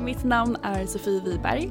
Mitt namn är Sofie Wiberg.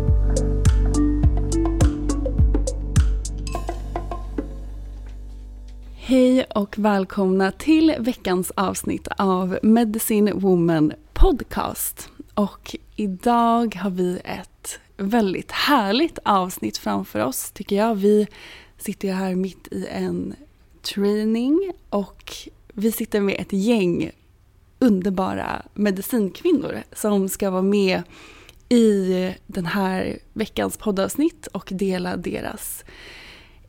Hej och välkomna till veckans avsnitt av Medicine Woman Podcast. Och idag har vi ett väldigt härligt avsnitt framför oss tycker jag. Vi sitter ju här mitt i en training och vi sitter med ett gäng underbara medicinkvinnor som ska vara med i den här veckans poddavsnitt och dela deras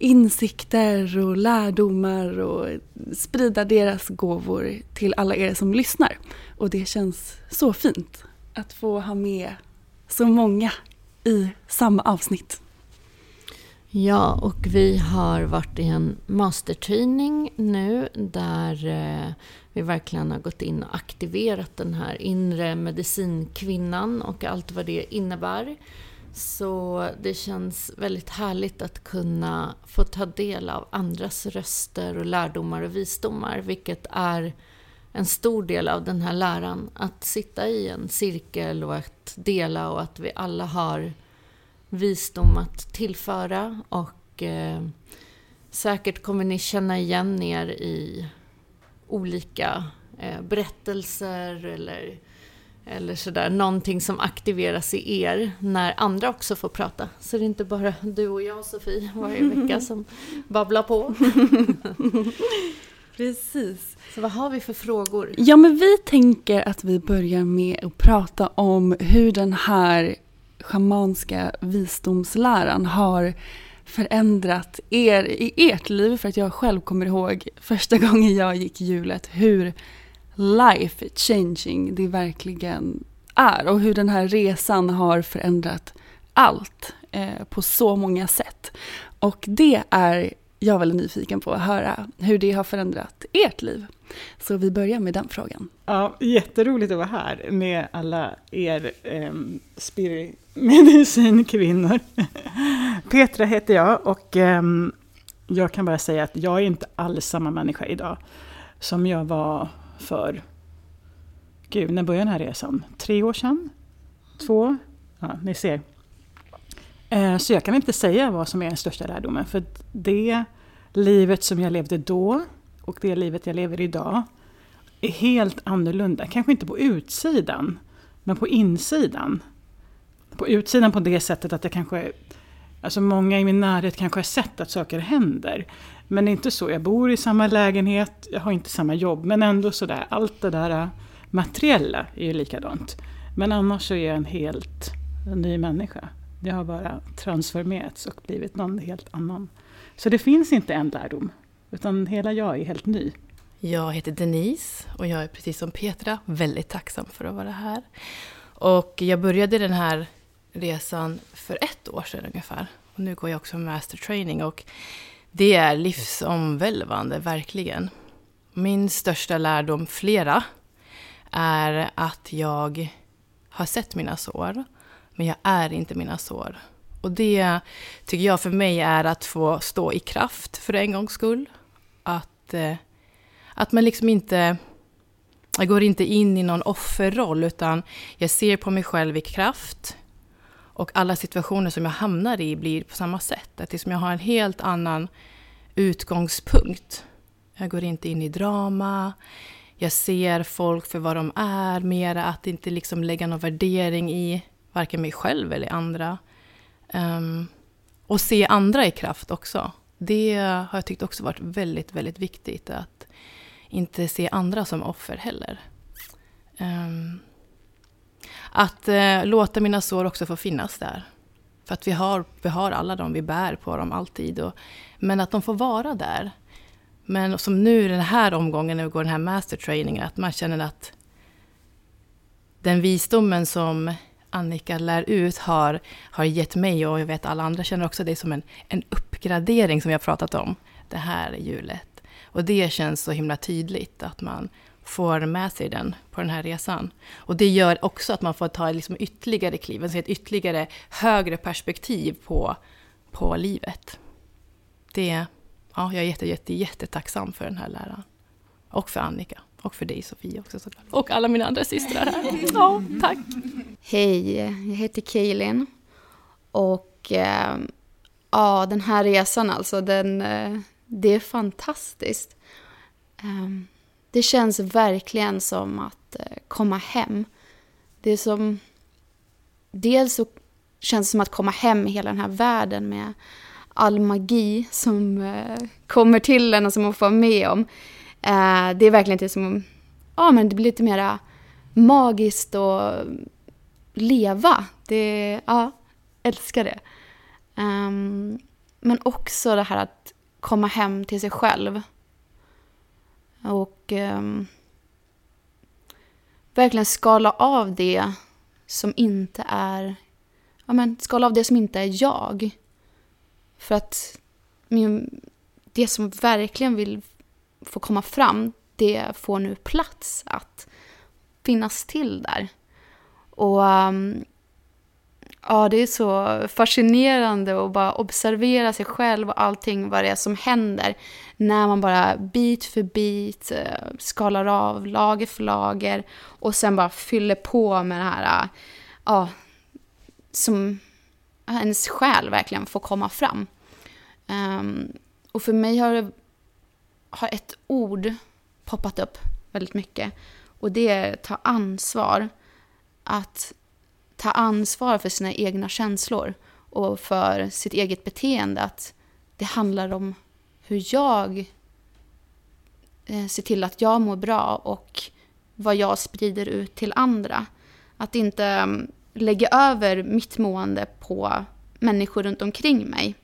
insikter och lärdomar och sprida deras gåvor till alla er som lyssnar. Och det känns så fint att få ha med så många i samma avsnitt. Ja, och vi har varit i en mastertidning nu där eh, vi verkligen har gått in och aktiverat den här inre medicinkvinnan och allt vad det innebär. Så det känns väldigt härligt att kunna få ta del av andras röster och lärdomar och visdomar, vilket är en stor del av den här läran. Att sitta i en cirkel och att dela och att vi alla har visdom att tillföra och eh, säkert kommer ni känna igen er i olika eh, berättelser eller, eller sådär, någonting som aktiveras i er när andra också får prata. Så det är inte bara du och jag Sofie varje vecka som babblar på. Precis. Så vad har vi för frågor? Ja, men vi tänker att vi börjar med att prata om hur den här schamanska visdomsläran har förändrat er i ert liv. För att jag själv kommer ihåg första gången jag gick hjulet hur life changing det verkligen är. Och hur den här resan har förändrat allt eh, på så många sätt. Och det är jag väldigt nyfiken på att höra hur det har förändrat ert liv. Så vi börjar med den frågan. Ja, jätteroligt att vara här med alla er eh, spiritmedicinkvinnor. Petra heter jag och eh, jag kan bara säga att jag är inte alls samma människa idag som jag var för, gud, när började den här resan? Tre år sedan? Två? Ja, ni ser. Eh, så jag kan inte säga vad som är den största lärdomen, för det livet som jag levde då och det livet jag lever idag är helt annorlunda. Kanske inte på utsidan, men på insidan. På utsidan på det sättet att det kanske Alltså många i min närhet kanske har sett att saker händer. Men det är inte så. Jag bor i samma lägenhet, jag har inte samma jobb. Men ändå sådär, allt det där materiella är ju likadant. Men annars så är jag en helt en ny människa. Jag har bara transformerats och blivit någon helt annan. Så det finns inte en lärdom, utan hela jag är helt ny. Jag heter Denise och jag är precis som Petra väldigt tacksam för att vara här. Och jag började den här resan för ett år sedan ungefär. Och nu går jag också master training och det är livsomvälvande, verkligen. Min största lärdom, flera, är att jag har sett mina sår, men jag är inte mina sår. Och det tycker jag för mig är att få stå i kraft för en gångs skull. Att, eh, att man liksom inte... Jag går inte in i någon offerroll, utan jag ser på mig själv i kraft. Och alla situationer som jag hamnar i blir på samma sätt. Att liksom jag har en helt annan utgångspunkt. Jag går inte in i drama. Jag ser folk för vad de är, mera att inte liksom lägga någon värdering i varken mig själv eller andra. Um, och se andra i kraft också. Det har jag tyckt också varit väldigt, väldigt viktigt. Att inte se andra som offer heller. Um, att eh, låta mina sår också få finnas där. För att vi har, vi har alla dem, vi bär på dem alltid. Och, men att de får vara där. Men som nu den här omgången när vi går den här mastertrainingen, att man känner att den visdomen som Annika lär ut har, har gett mig och jag vet alla andra känner också det som en, en uppgradering som vi har pratat om det här hjulet. Och det känns så himla tydligt att man får med sig den på den här resan. Och det gör också att man får ta liksom ytterligare kliv, alltså ett ytterligare högre perspektiv på, på livet. Det, ja, jag är jätte, jätte, jättetacksam för den här läraren. Och för Annika. Och för dig Sofie också såklart. Och alla mina andra systrar här. Ja, tack. Hej, jag heter Kaelin. Och eh, ja, den här resan alltså, den, eh, det är fantastiskt. Eh, det känns verkligen som att eh, komma hem. Det är som... Dels så känns det som att komma hem i hela den här världen med all magi som eh, kommer till en och som man får vara med om. Eh, det är verkligen inte som, ja men det blir lite mera magiskt och leva. Det, ja, älskar det. Um, men också det här att komma hem till sig själv. Och um, verkligen skala av det som inte är, ja men skala av det som inte är jag. För att min, det som verkligen vill få komma fram, det får nu plats att finnas till där. Och um, ja, det är så fascinerande att bara observera sig själv och allting, vad det är som händer. När man bara bit för bit eh, skalar av lager för lager och sen bara fyller på med det här, eh, ja, som ens själ verkligen får komma fram. Um, och för mig har, det, har ett ord poppat upp väldigt mycket. Och det är ta ansvar. Att ta ansvar för sina egna känslor och för sitt eget beteende. Att det handlar om hur jag eh, ser till att jag mår bra och vad jag sprider ut till andra. Att inte mm, lägga över mitt mående på människor runt omkring mig.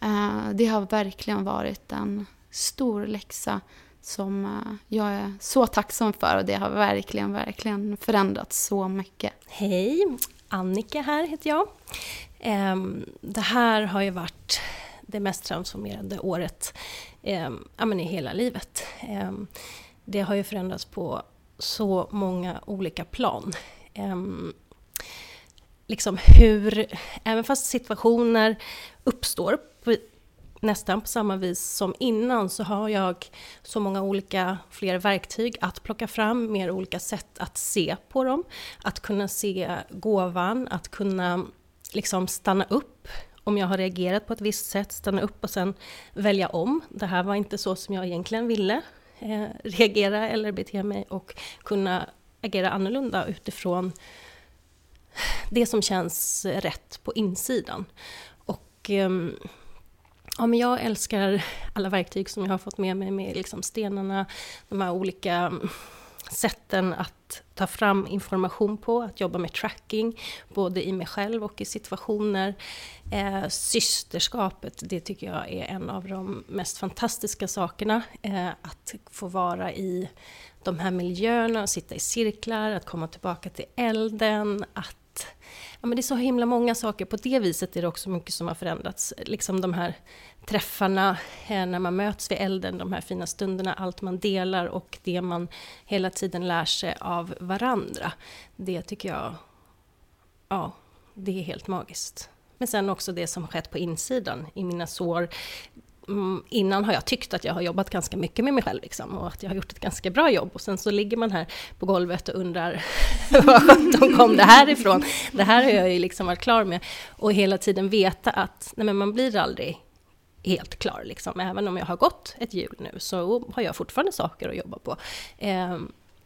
Eh, det har verkligen varit en stor läxa som eh, jag är så tacksam för och det har verkligen, verkligen förändrats så mycket. Hej! Annika här heter jag. Ehm, det här har ju varit det mest transformerande året ehm, i hela livet. Ehm, det har ju förändrats på så många olika plan. Liksom hur, även fast situationer uppstår nästan på samma vis som innan så har jag så många olika fler verktyg att plocka fram, mer olika sätt att se på dem. Att kunna se gåvan, att kunna liksom stanna upp om jag har reagerat på ett visst sätt, stanna upp och sen välja om. Det här var inte så som jag egentligen ville eh, reagera eller bete mig och kunna agera annorlunda utifrån det som känns rätt på insidan. Och eh, Ja, men jag älskar alla verktyg som jag har fått med mig med liksom stenarna, de här olika mm, sätten att ta fram information på, att jobba med tracking, både i mig själv och i situationer. Eh, systerskapet, det tycker jag är en av de mest fantastiska sakerna. Eh, att få vara i de här miljöerna, sitta i cirklar, att komma tillbaka till elden, att Ja, men det är så himla många saker. På det viset är det också mycket som har förändrats. Liksom de här träffarna eh, när man möts vid elden, de här fina stunderna, allt man delar och det man hela tiden lär sig av varandra. Det tycker jag, ja, det är helt magiskt. Men sen också det som skett på insidan, i mina sår. Mm, innan har jag tyckt att jag har jobbat ganska mycket med mig själv liksom, och att jag har gjort ett ganska bra jobb. Och sen så ligger man här på golvet och undrar var sjutton kom det här ifrån? Det här har jag ju liksom varit klar med. Och hela tiden veta att nej men man blir aldrig helt klar. Liksom. Även om jag har gått ett hjul nu så har jag fortfarande saker att jobba på. Eh,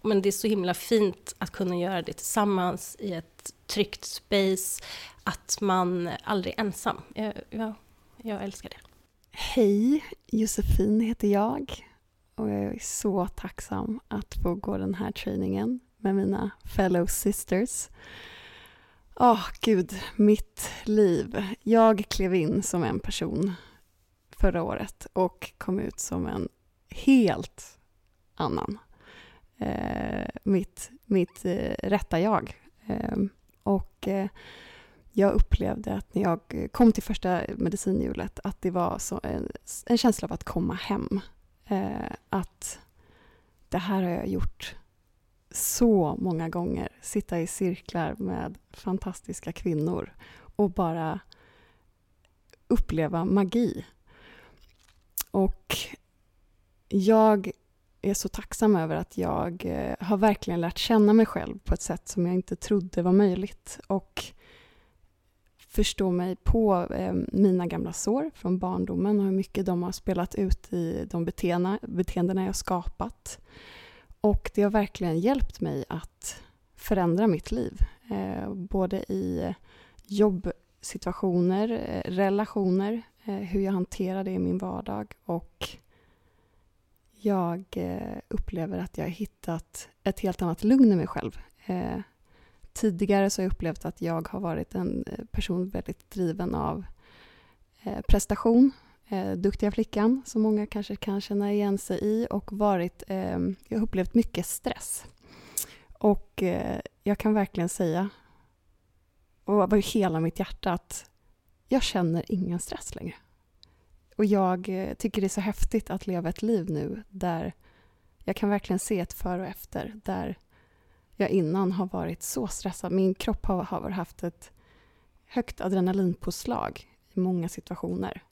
men det är så himla fint att kunna göra det tillsammans i ett tryggt space, att man aldrig är ensam. Jag, jag, jag älskar det. Hej, Josefin heter jag och jag är så tacksam att få gå den här träningen med mina fellow sisters. Åh, oh, gud, mitt liv. Jag klev in som en person förra året och kom ut som en helt annan. Eh, mitt mitt eh, rätta jag. Eh, och eh, jag upplevde att när jag eh, kom till första medicinhjulet att det var så en, en känsla av att komma hem. Eh, att det här har jag gjort så många gånger. Sitta i cirklar med fantastiska kvinnor och bara uppleva magi. Och jag är så tacksam över att jag eh, har verkligen lärt känna mig själv på ett sätt som jag inte trodde var möjligt. Och förstå mig på eh, mina gamla sår från barndomen och hur mycket de har spelat ut i de beteende, beteendena jag skapat. Och det har verkligen hjälpt mig att förändra mitt liv. Eh, både i jobbsituationer, eh, relationer, eh, hur jag hanterar det i min vardag och jag eh, upplever att jag har hittat ett helt annat lugn i mig själv. Tidigare så har jag upplevt att jag har varit en eh, person väldigt driven av eh, prestation, eh, duktiga flickan, som många kanske kan känna igen sig i och varit, ehm, jag har upplevt mycket stress. Och jag kan verkligen säga, och av hela mitt hjärta, att jag känner ingen stress längre. Och jag tycker det är så häftigt att leva ett liv nu där jag kan verkligen se ett före och efter. Där jag innan har varit så stressad. Min kropp har, har haft ett högt adrenalinpåslag i många situationer.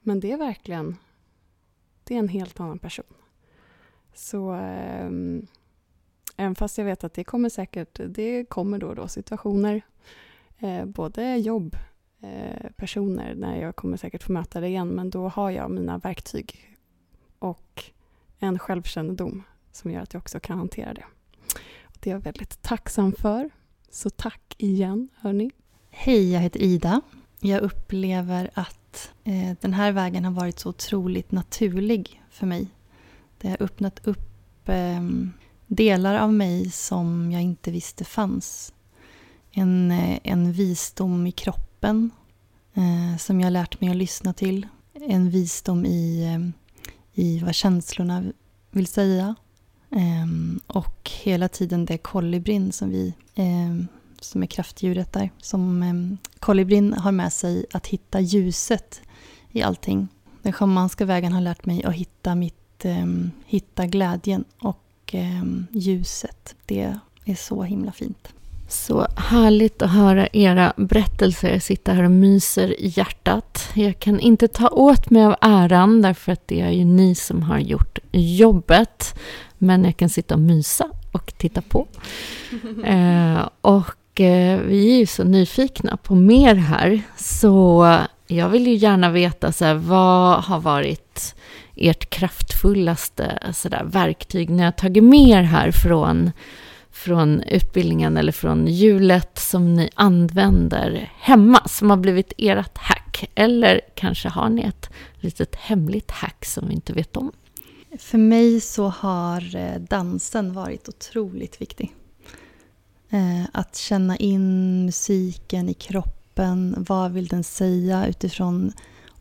Men det är verkligen... Det är en helt annan person. Så eh, även fast jag vet att det kommer säkert... Det kommer då och då situationer. Eh, både jobb Eh, personer när jag kommer säkert få möta det igen, men då har jag mina verktyg och en självkännedom som gör att jag också kan hantera det. Det är jag väldigt tacksam för. Så tack igen, hörni. Hej, jag heter Ida. Jag upplever att eh, den här vägen har varit så otroligt naturlig för mig. Det har öppnat upp eh, delar av mig som jag inte visste fanns. En, eh, en visdom i kroppen eh, som jag lärt mig att lyssna till. En visdom i, eh, i vad känslorna vill säga. Ehm, och hela tiden det kolibrin som vi ehm, som är kraftdjuret där. Som ehm, kolibrin har med sig att hitta ljuset i allting. Den schamanska vägen har lärt mig att hitta, mitt, hitta glädjen och ljuset. Det är så himla fint. Så härligt att höra era berättelser. Jag sitter här och myser i hjärtat. Jag kan inte ta åt mig av äran därför att det är ju ni som har gjort jobbet. Men jag kan sitta och mysa och titta på. Eh, och eh, vi är ju så nyfikna på mer här. Så jag vill ju gärna veta så här, vad har varit ert kraftfullaste så där, verktyg ni har tagit med er här från från utbildningen eller från hjulet som ni använder hemma som har blivit ert hack? Eller kanske har ni ett litet hemligt hack som vi inte vet om? För mig så har eh, dansen varit otroligt viktig. Eh, att känna in musiken i kroppen. Vad vill den säga utifrån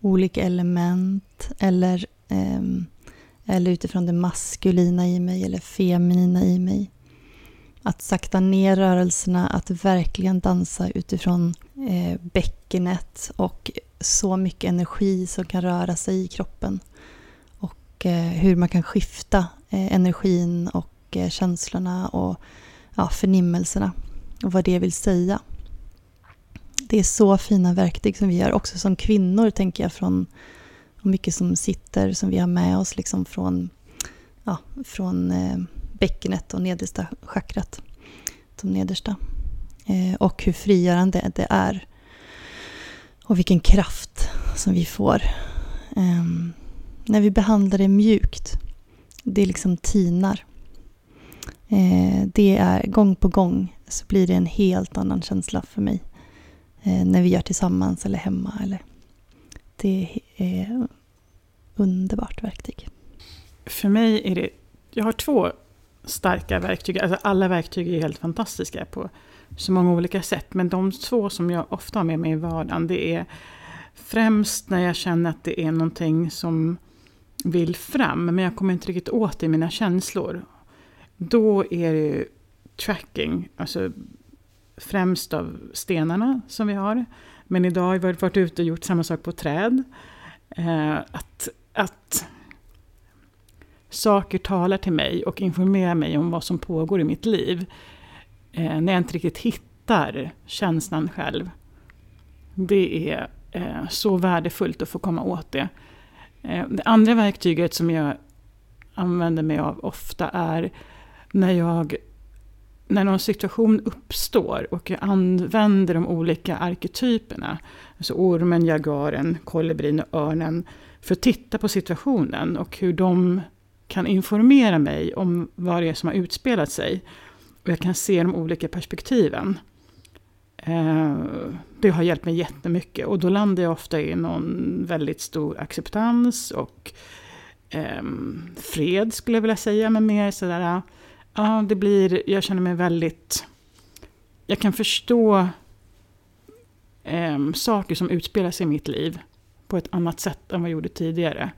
olika element? Eller, ehm, eller utifrån det maskulina i mig eller feminina i mig. Att sakta ner rörelserna, att verkligen dansa utifrån eh, bäckenet och så mycket energi som kan röra sig i kroppen. Och eh, hur man kan skifta eh, energin och eh, känslorna och ja, förnimmelserna och vad det vill säga. Det är så fina verktyg som vi har också som kvinnor tänker jag från och mycket som sitter som vi har med oss liksom från, ja, från eh, bäckenet och nedersta chakrat. De nedersta. Eh, och hur frigörande det är. Och vilken kraft som vi får. Ehm, när vi behandlar det mjukt. Det liksom tinar. Eh, det är gång på gång så blir det en helt annan känsla för mig. Eh, när vi gör tillsammans eller hemma. Eller. Det är underbart verktyg. För mig är det, jag har två starka verktyg. Alltså alla verktyg är helt fantastiska på så många olika sätt. Men de två som jag ofta har med mig i vardagen, det är främst när jag känner att det är någonting som vill fram, men jag kommer inte riktigt åt det i mina känslor. Då är det tracking, alltså främst av stenarna som vi har. Men idag har vi varit ute och gjort samma sak på träd. Eh, att, att saker talar till mig och informerar mig om vad som pågår i mitt liv. Eh, när jag inte riktigt hittar känslan själv. Det är eh, så värdefullt att få komma åt det. Eh, det andra verktyget som jag använder mig av ofta är när jag när någon situation uppstår och jag använder de olika arketyperna, alltså ormen, jagaren, kolibrin och örnen, för att titta på situationen och hur de kan informera mig om vad det är som har utspelat sig. Och jag kan se de olika perspektiven. Eh, det har hjälpt mig jättemycket och då landar jag ofta i någon väldigt stor acceptans och eh, fred skulle jag vilja säga, men mer sådär, ja det blir, jag känner mig väldigt, jag kan förstå eh, saker som utspelar sig i mitt liv på ett annat sätt än vad jag gjorde tidigare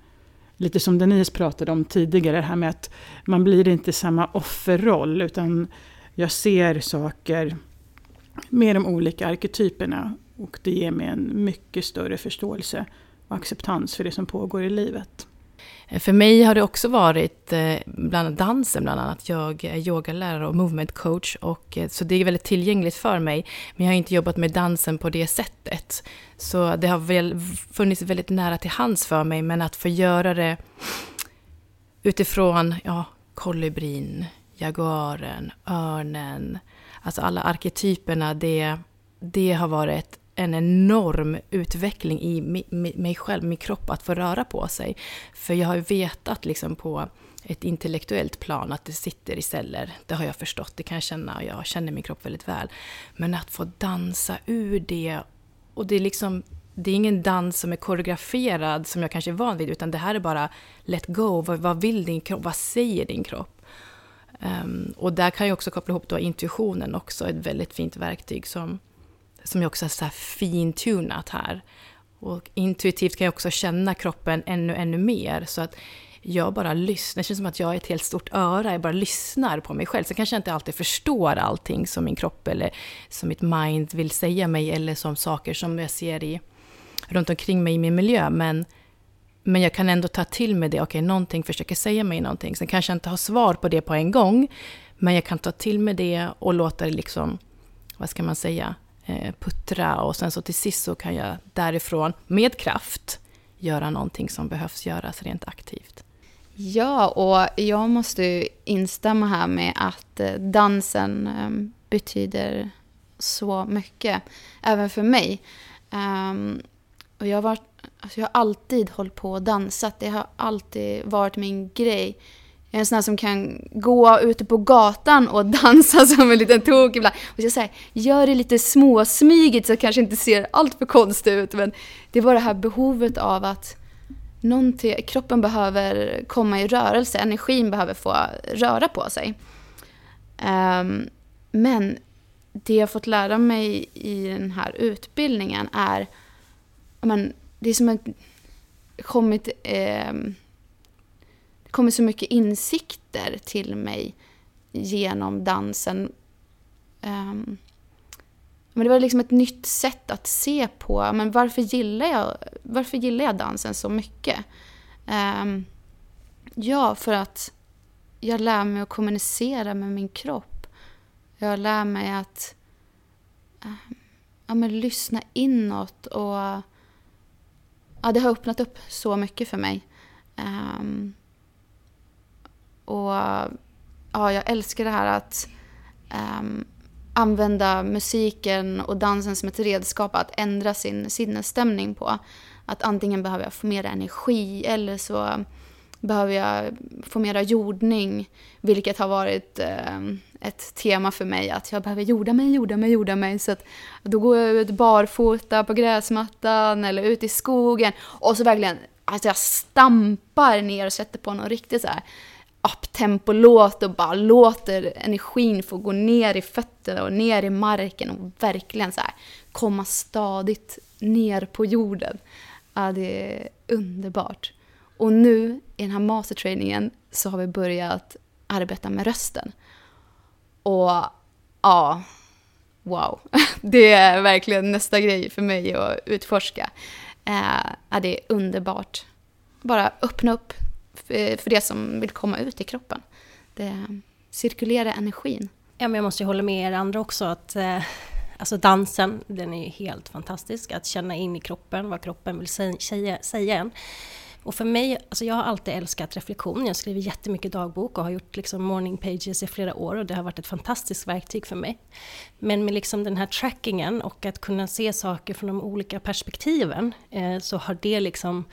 lite som Denise pratade om tidigare, det här med att man blir inte samma offerroll, utan jag ser saker med de olika arketyperna och det ger mig en mycket större förståelse och acceptans för det som pågår i livet. För mig har det också varit eh, bland dansen, bland annat. Jag är yogalärare och movement coach, och, eh, så det är väldigt tillgängligt för mig. Men jag har inte jobbat med dansen på det sättet. Så det har väl funnits väldigt nära till hands för mig, men att få göra det utifrån ja, kolibrin, jaguaren, örnen, alltså alla arketyperna, det, det har varit en enorm utveckling i mig själv, min kropp, att få röra på sig. För jag har ju vetat liksom på ett intellektuellt plan att det sitter i celler. Det har jag förstått, det kan jag känna och jag känner min kropp väldigt väl. Men att få dansa ur det och det är liksom det är ingen dans som är koreograferad som jag kanske är van vid, utan det här är bara let go. Vad, vad vill din kropp? Vad säger din kropp? Um, och där kan jag också koppla ihop då intuitionen också, ett väldigt fint verktyg som som jag också har så här fintunat här. Och intuitivt kan jag också känna kroppen ännu, ännu mer. Så att jag bara lyssnar. Det känns som att jag är ett helt stort öra. Jag bara lyssnar på mig själv. Sen kanske jag inte alltid förstår allting som min kropp eller som mitt mind vill säga mig. Eller som saker som jag ser i, runt omkring mig i min miljö. Men, men jag kan ändå ta till mig det. Okej, någonting försöker säga mig någonting. Sen kanske jag inte har svar på det på en gång. Men jag kan ta till mig det och låta det liksom, vad ska man säga, Eh, puttra och sen så till sist så kan jag därifrån med kraft göra någonting som behövs göras rent aktivt. Ja, och jag måste instämma här med att eh, dansen ehm, betyder så mycket, även för mig. Um, och jag, har varit, alltså jag har alltid hållit på och dansat, det har alltid varit min grej. En sån här som kan gå ute på gatan och dansa som en liten tok ibland. Och så säger, gör det lite småsmygigt så det kanske inte ser allt för konstigt ut. Men det var det här behovet av att någonting, kroppen behöver komma i rörelse, energin behöver få röra på sig. Um, men det jag fått lära mig i den här utbildningen är, men, det är som att kommit, eh, det kommit så mycket insikter till mig genom dansen. Um, men det var liksom ett nytt sätt att se på men varför, gillar jag, varför gillar jag dansen så mycket. Um, ja, för att jag lär mig att kommunicera med min kropp. Jag lär mig att um, ja, men lyssna inåt och ja, det har öppnat upp så mycket för mig. Um, och ja, jag älskar det här att um, använda musiken och dansen som ett redskap att ändra sin sinnesstämning på. Att antingen behöver jag få mer energi eller så behöver jag få mera jordning. Vilket har varit eh, ett tema för mig, att jag behöver jorda mig, jorda mig, jorda mig. Så att då går jag ut barfota på gräsmattan eller ut i skogen och så verkligen, alltså jag stampar ner och sätter på någon riktigt så här uptempo-låt och bara låter energin få gå ner i fötterna och ner i marken och verkligen så här komma stadigt ner på jorden. Ja, det är underbart. Och nu i den här mastertrainingen så har vi börjat arbeta med rösten. Och ja, wow. Det är verkligen nästa grej för mig att utforska. Eh, ja, det är underbart. Bara öppna upp Eh, för det som vill komma ut i kroppen. Det cirkulera energin. Ja, men jag måste ju hålla med er andra också att eh, alltså dansen, den är ju helt fantastisk. Att känna in i kroppen vad kroppen vill säga, säga en. Och för mig, alltså jag har alltid älskat reflektion. Jag skriver jättemycket dagbok och har gjort liksom morning pages i flera år och det har varit ett fantastiskt verktyg för mig. Men med liksom den här trackingen och att kunna se saker från de olika perspektiven eh, så har det liksom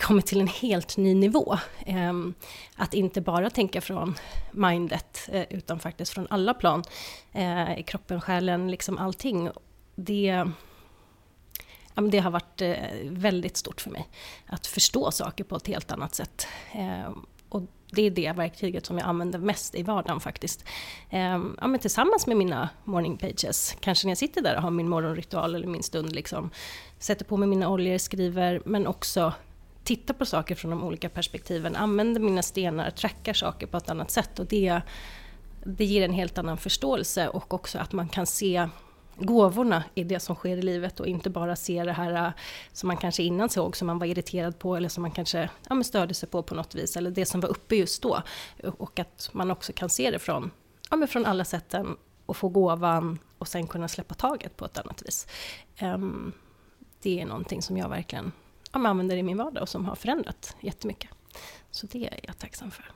kommit till en helt ny nivå. Ehm, att inte bara tänka från mindet, eh, utan faktiskt från alla plan. Eh, I kroppen, själen, liksom allting. Det, det har varit eh, väldigt stort för mig. Att förstå saker på ett helt annat sätt. Ehm, och det är det verktyget som jag använder mest i vardagen faktiskt. Ehm, ja, men tillsammans med mina morning pages. Kanske när jag sitter där och har min morgonritual eller min stund. Liksom, sätter på mig mina oljor, skriver, men också tittar på saker från de olika perspektiven, använder mina stenar, trackar saker på ett annat sätt. Och det, det ger en helt annan förståelse och också att man kan se gåvorna i det som sker i livet och inte bara se det här äh, som man kanske innan såg, som man var irriterad på eller som man kanske ja, störde sig på på något vis, eller det som var uppe just då. Och att man också kan se det från, ja, men från alla sätten och få gåvan och sen kunna släppa taget på ett annat vis. Um, det är någonting som jag verkligen jag använder i min vardag och som har förändrat jättemycket. Så det är jag tacksam för.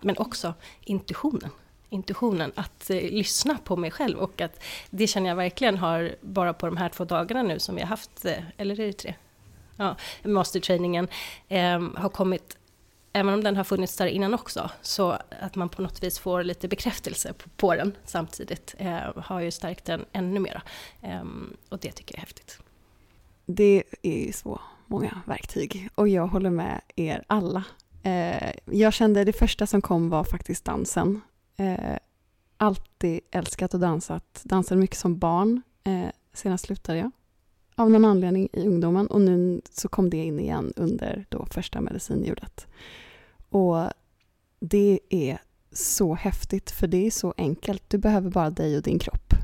Men också intuitionen. Intuitionen, att eh, lyssna på mig själv och att det känner jag verkligen har, bara på de här två dagarna nu som vi har haft, eh, eller är det tre? Ja, mastertrainingen eh, har kommit även om den har funnits där innan också, så att man på något vis får lite bekräftelse på, på den samtidigt eh, har ju stärkt den ännu mera. Eh, och det tycker jag är häftigt. Det är så många verktyg och jag håller med er alla. Eh, jag kände det första som kom var faktiskt dansen. Eh, alltid älskat och dansat. Dansade mycket som barn. Eh, senast slutade jag av någon anledning i ungdomen och nu så kom det in igen under då första medicinljudet. Och det är så häftigt för det är så enkelt. Du behöver bara dig och din kropp.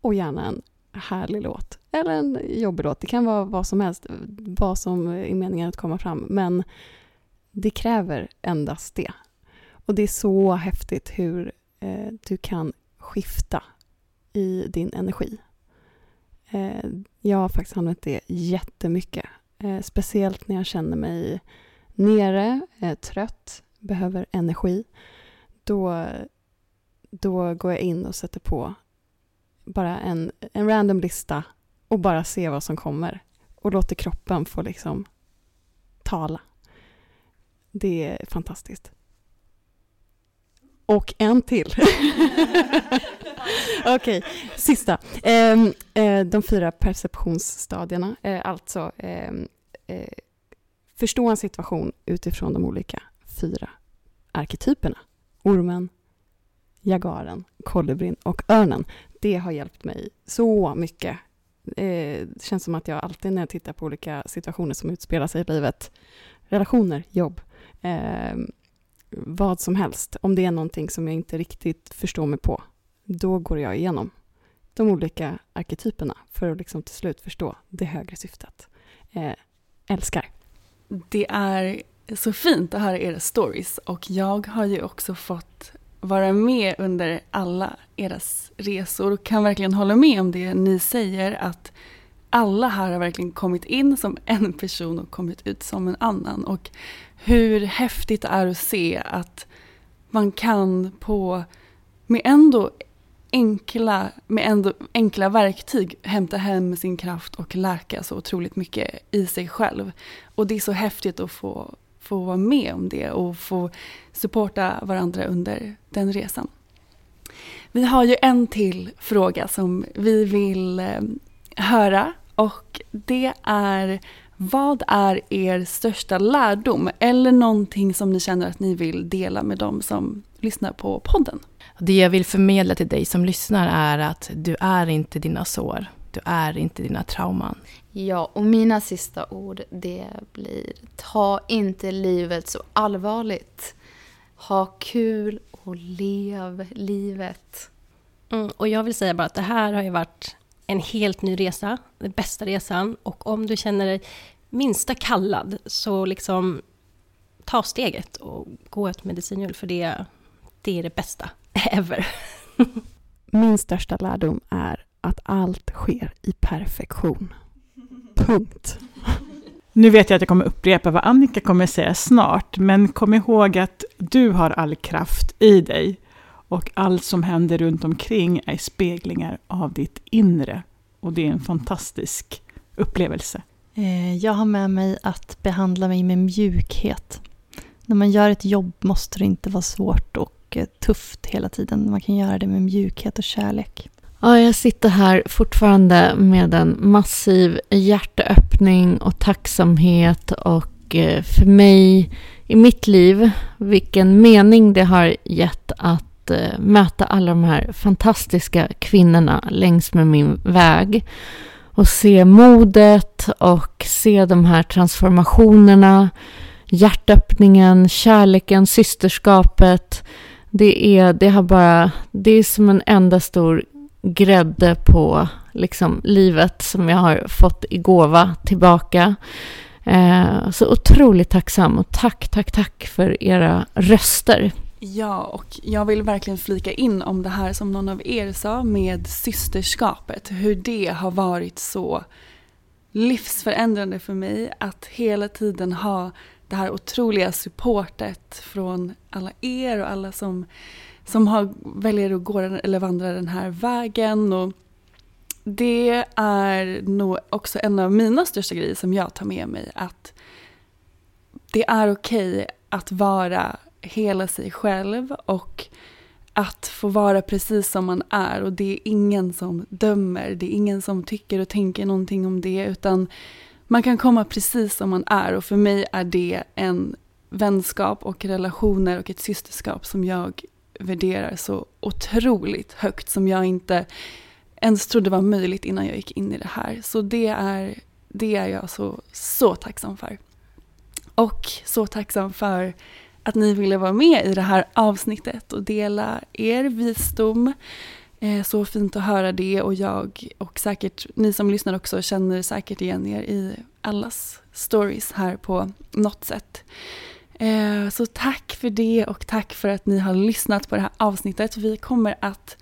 Och gärna en härlig låt. Eller en jobbig låt. Det kan vara vad som helst, vad som är meningen att komma fram. Men det kräver endast det. Och det är så häftigt hur eh, du kan skifta i din energi. Eh, jag har faktiskt använt det jättemycket. Eh, speciellt när jag känner mig nere, eh, trött, behöver energi. Då, då går jag in och sätter på bara en, en random lista och bara se vad som kommer och låter kroppen få liksom tala. Det är fantastiskt. Och en till. Okej, okay, sista. Ehm, eh, de fyra perceptionsstadierna, alltså ehm, eh, förstå en situation utifrån de olika fyra arketyperna. Ormen, jagaren, kolibrin och örnen. Det har hjälpt mig så mycket. Eh, det känns som att jag alltid när jag tittar på olika situationer som utspelar sig i livet, relationer, jobb, eh, vad som helst, om det är någonting som jag inte riktigt förstår mig på, då går jag igenom de olika arketyperna för att liksom till slut förstå det högre syftet. Eh, älskar. Det är så fint att höra era stories och jag har ju också fått vara med under alla eras resor och kan verkligen hålla med om det ni säger att alla här har verkligen kommit in som en person och kommit ut som en annan. Och hur häftigt det är att se att man kan på, med ändå enkla, med ändå enkla verktyg hämta hem sin kraft och läka så otroligt mycket i sig själv. Och det är så häftigt att få, få vara med om det och få supporta varandra under den resan. Vi har ju en till fråga som vi vill eh, höra och det är vad är er största lärdom eller någonting som ni känner att ni vill dela med dem som lyssnar på podden? Det jag vill förmedla till dig som lyssnar är att du är inte dina sår. Du är inte dina trauman. Ja, och mina sista ord det blir ta inte livet så allvarligt. Ha kul och lev livet. Mm, och jag vill säga bara att det här har ju varit en helt ny resa, den bästa resan. Och om du känner dig minsta kallad, så liksom ta steget och gå ett medicinhjul, för det, det är det bästa ever. Min största lärdom är att allt sker i perfektion. Punkt. Nu vet jag att jag kommer upprepa vad Annika kommer säga snart, men kom ihåg att du har all kraft i dig och allt som händer runt omkring är speglingar av ditt inre. Och det är en fantastisk upplevelse. Eh, jag har med mig att behandla mig med mjukhet. När man gör ett jobb måste det inte vara svårt och eh, tufft hela tiden. Man kan göra det med mjukhet och kärlek. Ja, jag sitter här fortfarande med en massiv hjärteöppning och tacksamhet och eh, för mig i mitt liv, vilken mening det har gett att eh, möta alla de här fantastiska kvinnorna längs med min väg och se modet och se de här transformationerna, hjärtöppningen, kärleken, systerskapet. Det är, det har bara, det är som en enda stor grädde på liksom, livet som jag har fått i gåva tillbaka. Eh, så otroligt tacksam och tack, tack, tack för era röster. Ja, och jag vill verkligen flika in om det här som någon av er sa med systerskapet. Hur det har varit så livsförändrande för mig att hela tiden ha det här otroliga supportet från alla er och alla som, som har, väljer att gå eller vandra den här vägen. Och det är nog också en av mina största grejer som jag tar med mig. Att det är okej okay att vara hela sig själv och att få vara precis som man är och det är ingen som dömer, det är ingen som tycker och tänker någonting om det utan man kan komma precis som man är och för mig är det en vänskap och relationer och ett systerskap som jag värderar så otroligt högt som jag inte ens trodde var möjligt innan jag gick in i det här. Så det är, det är jag så, så tacksam för. Och så tacksam för att ni ville vara med i det här avsnittet och dela er visdom. Eh, så fint att höra det och jag och säkert ni som lyssnar också känner säkert igen er i allas stories här på något sätt. Eh, så tack för det och tack för att ni har lyssnat på det här avsnittet. Vi kommer att,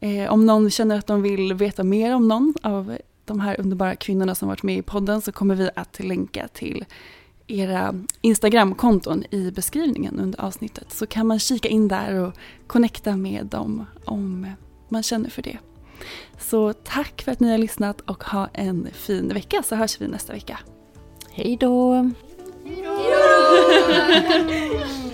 eh, om någon känner att de vill veta mer om någon av de här underbara kvinnorna som varit med i podden så kommer vi att länka till era Instagramkonton i beskrivningen under avsnittet så kan man kika in där och connecta med dem om man känner för det. Så tack för att ni har lyssnat och ha en fin vecka så hörs vi nästa vecka. Hej då! Hero! Hero!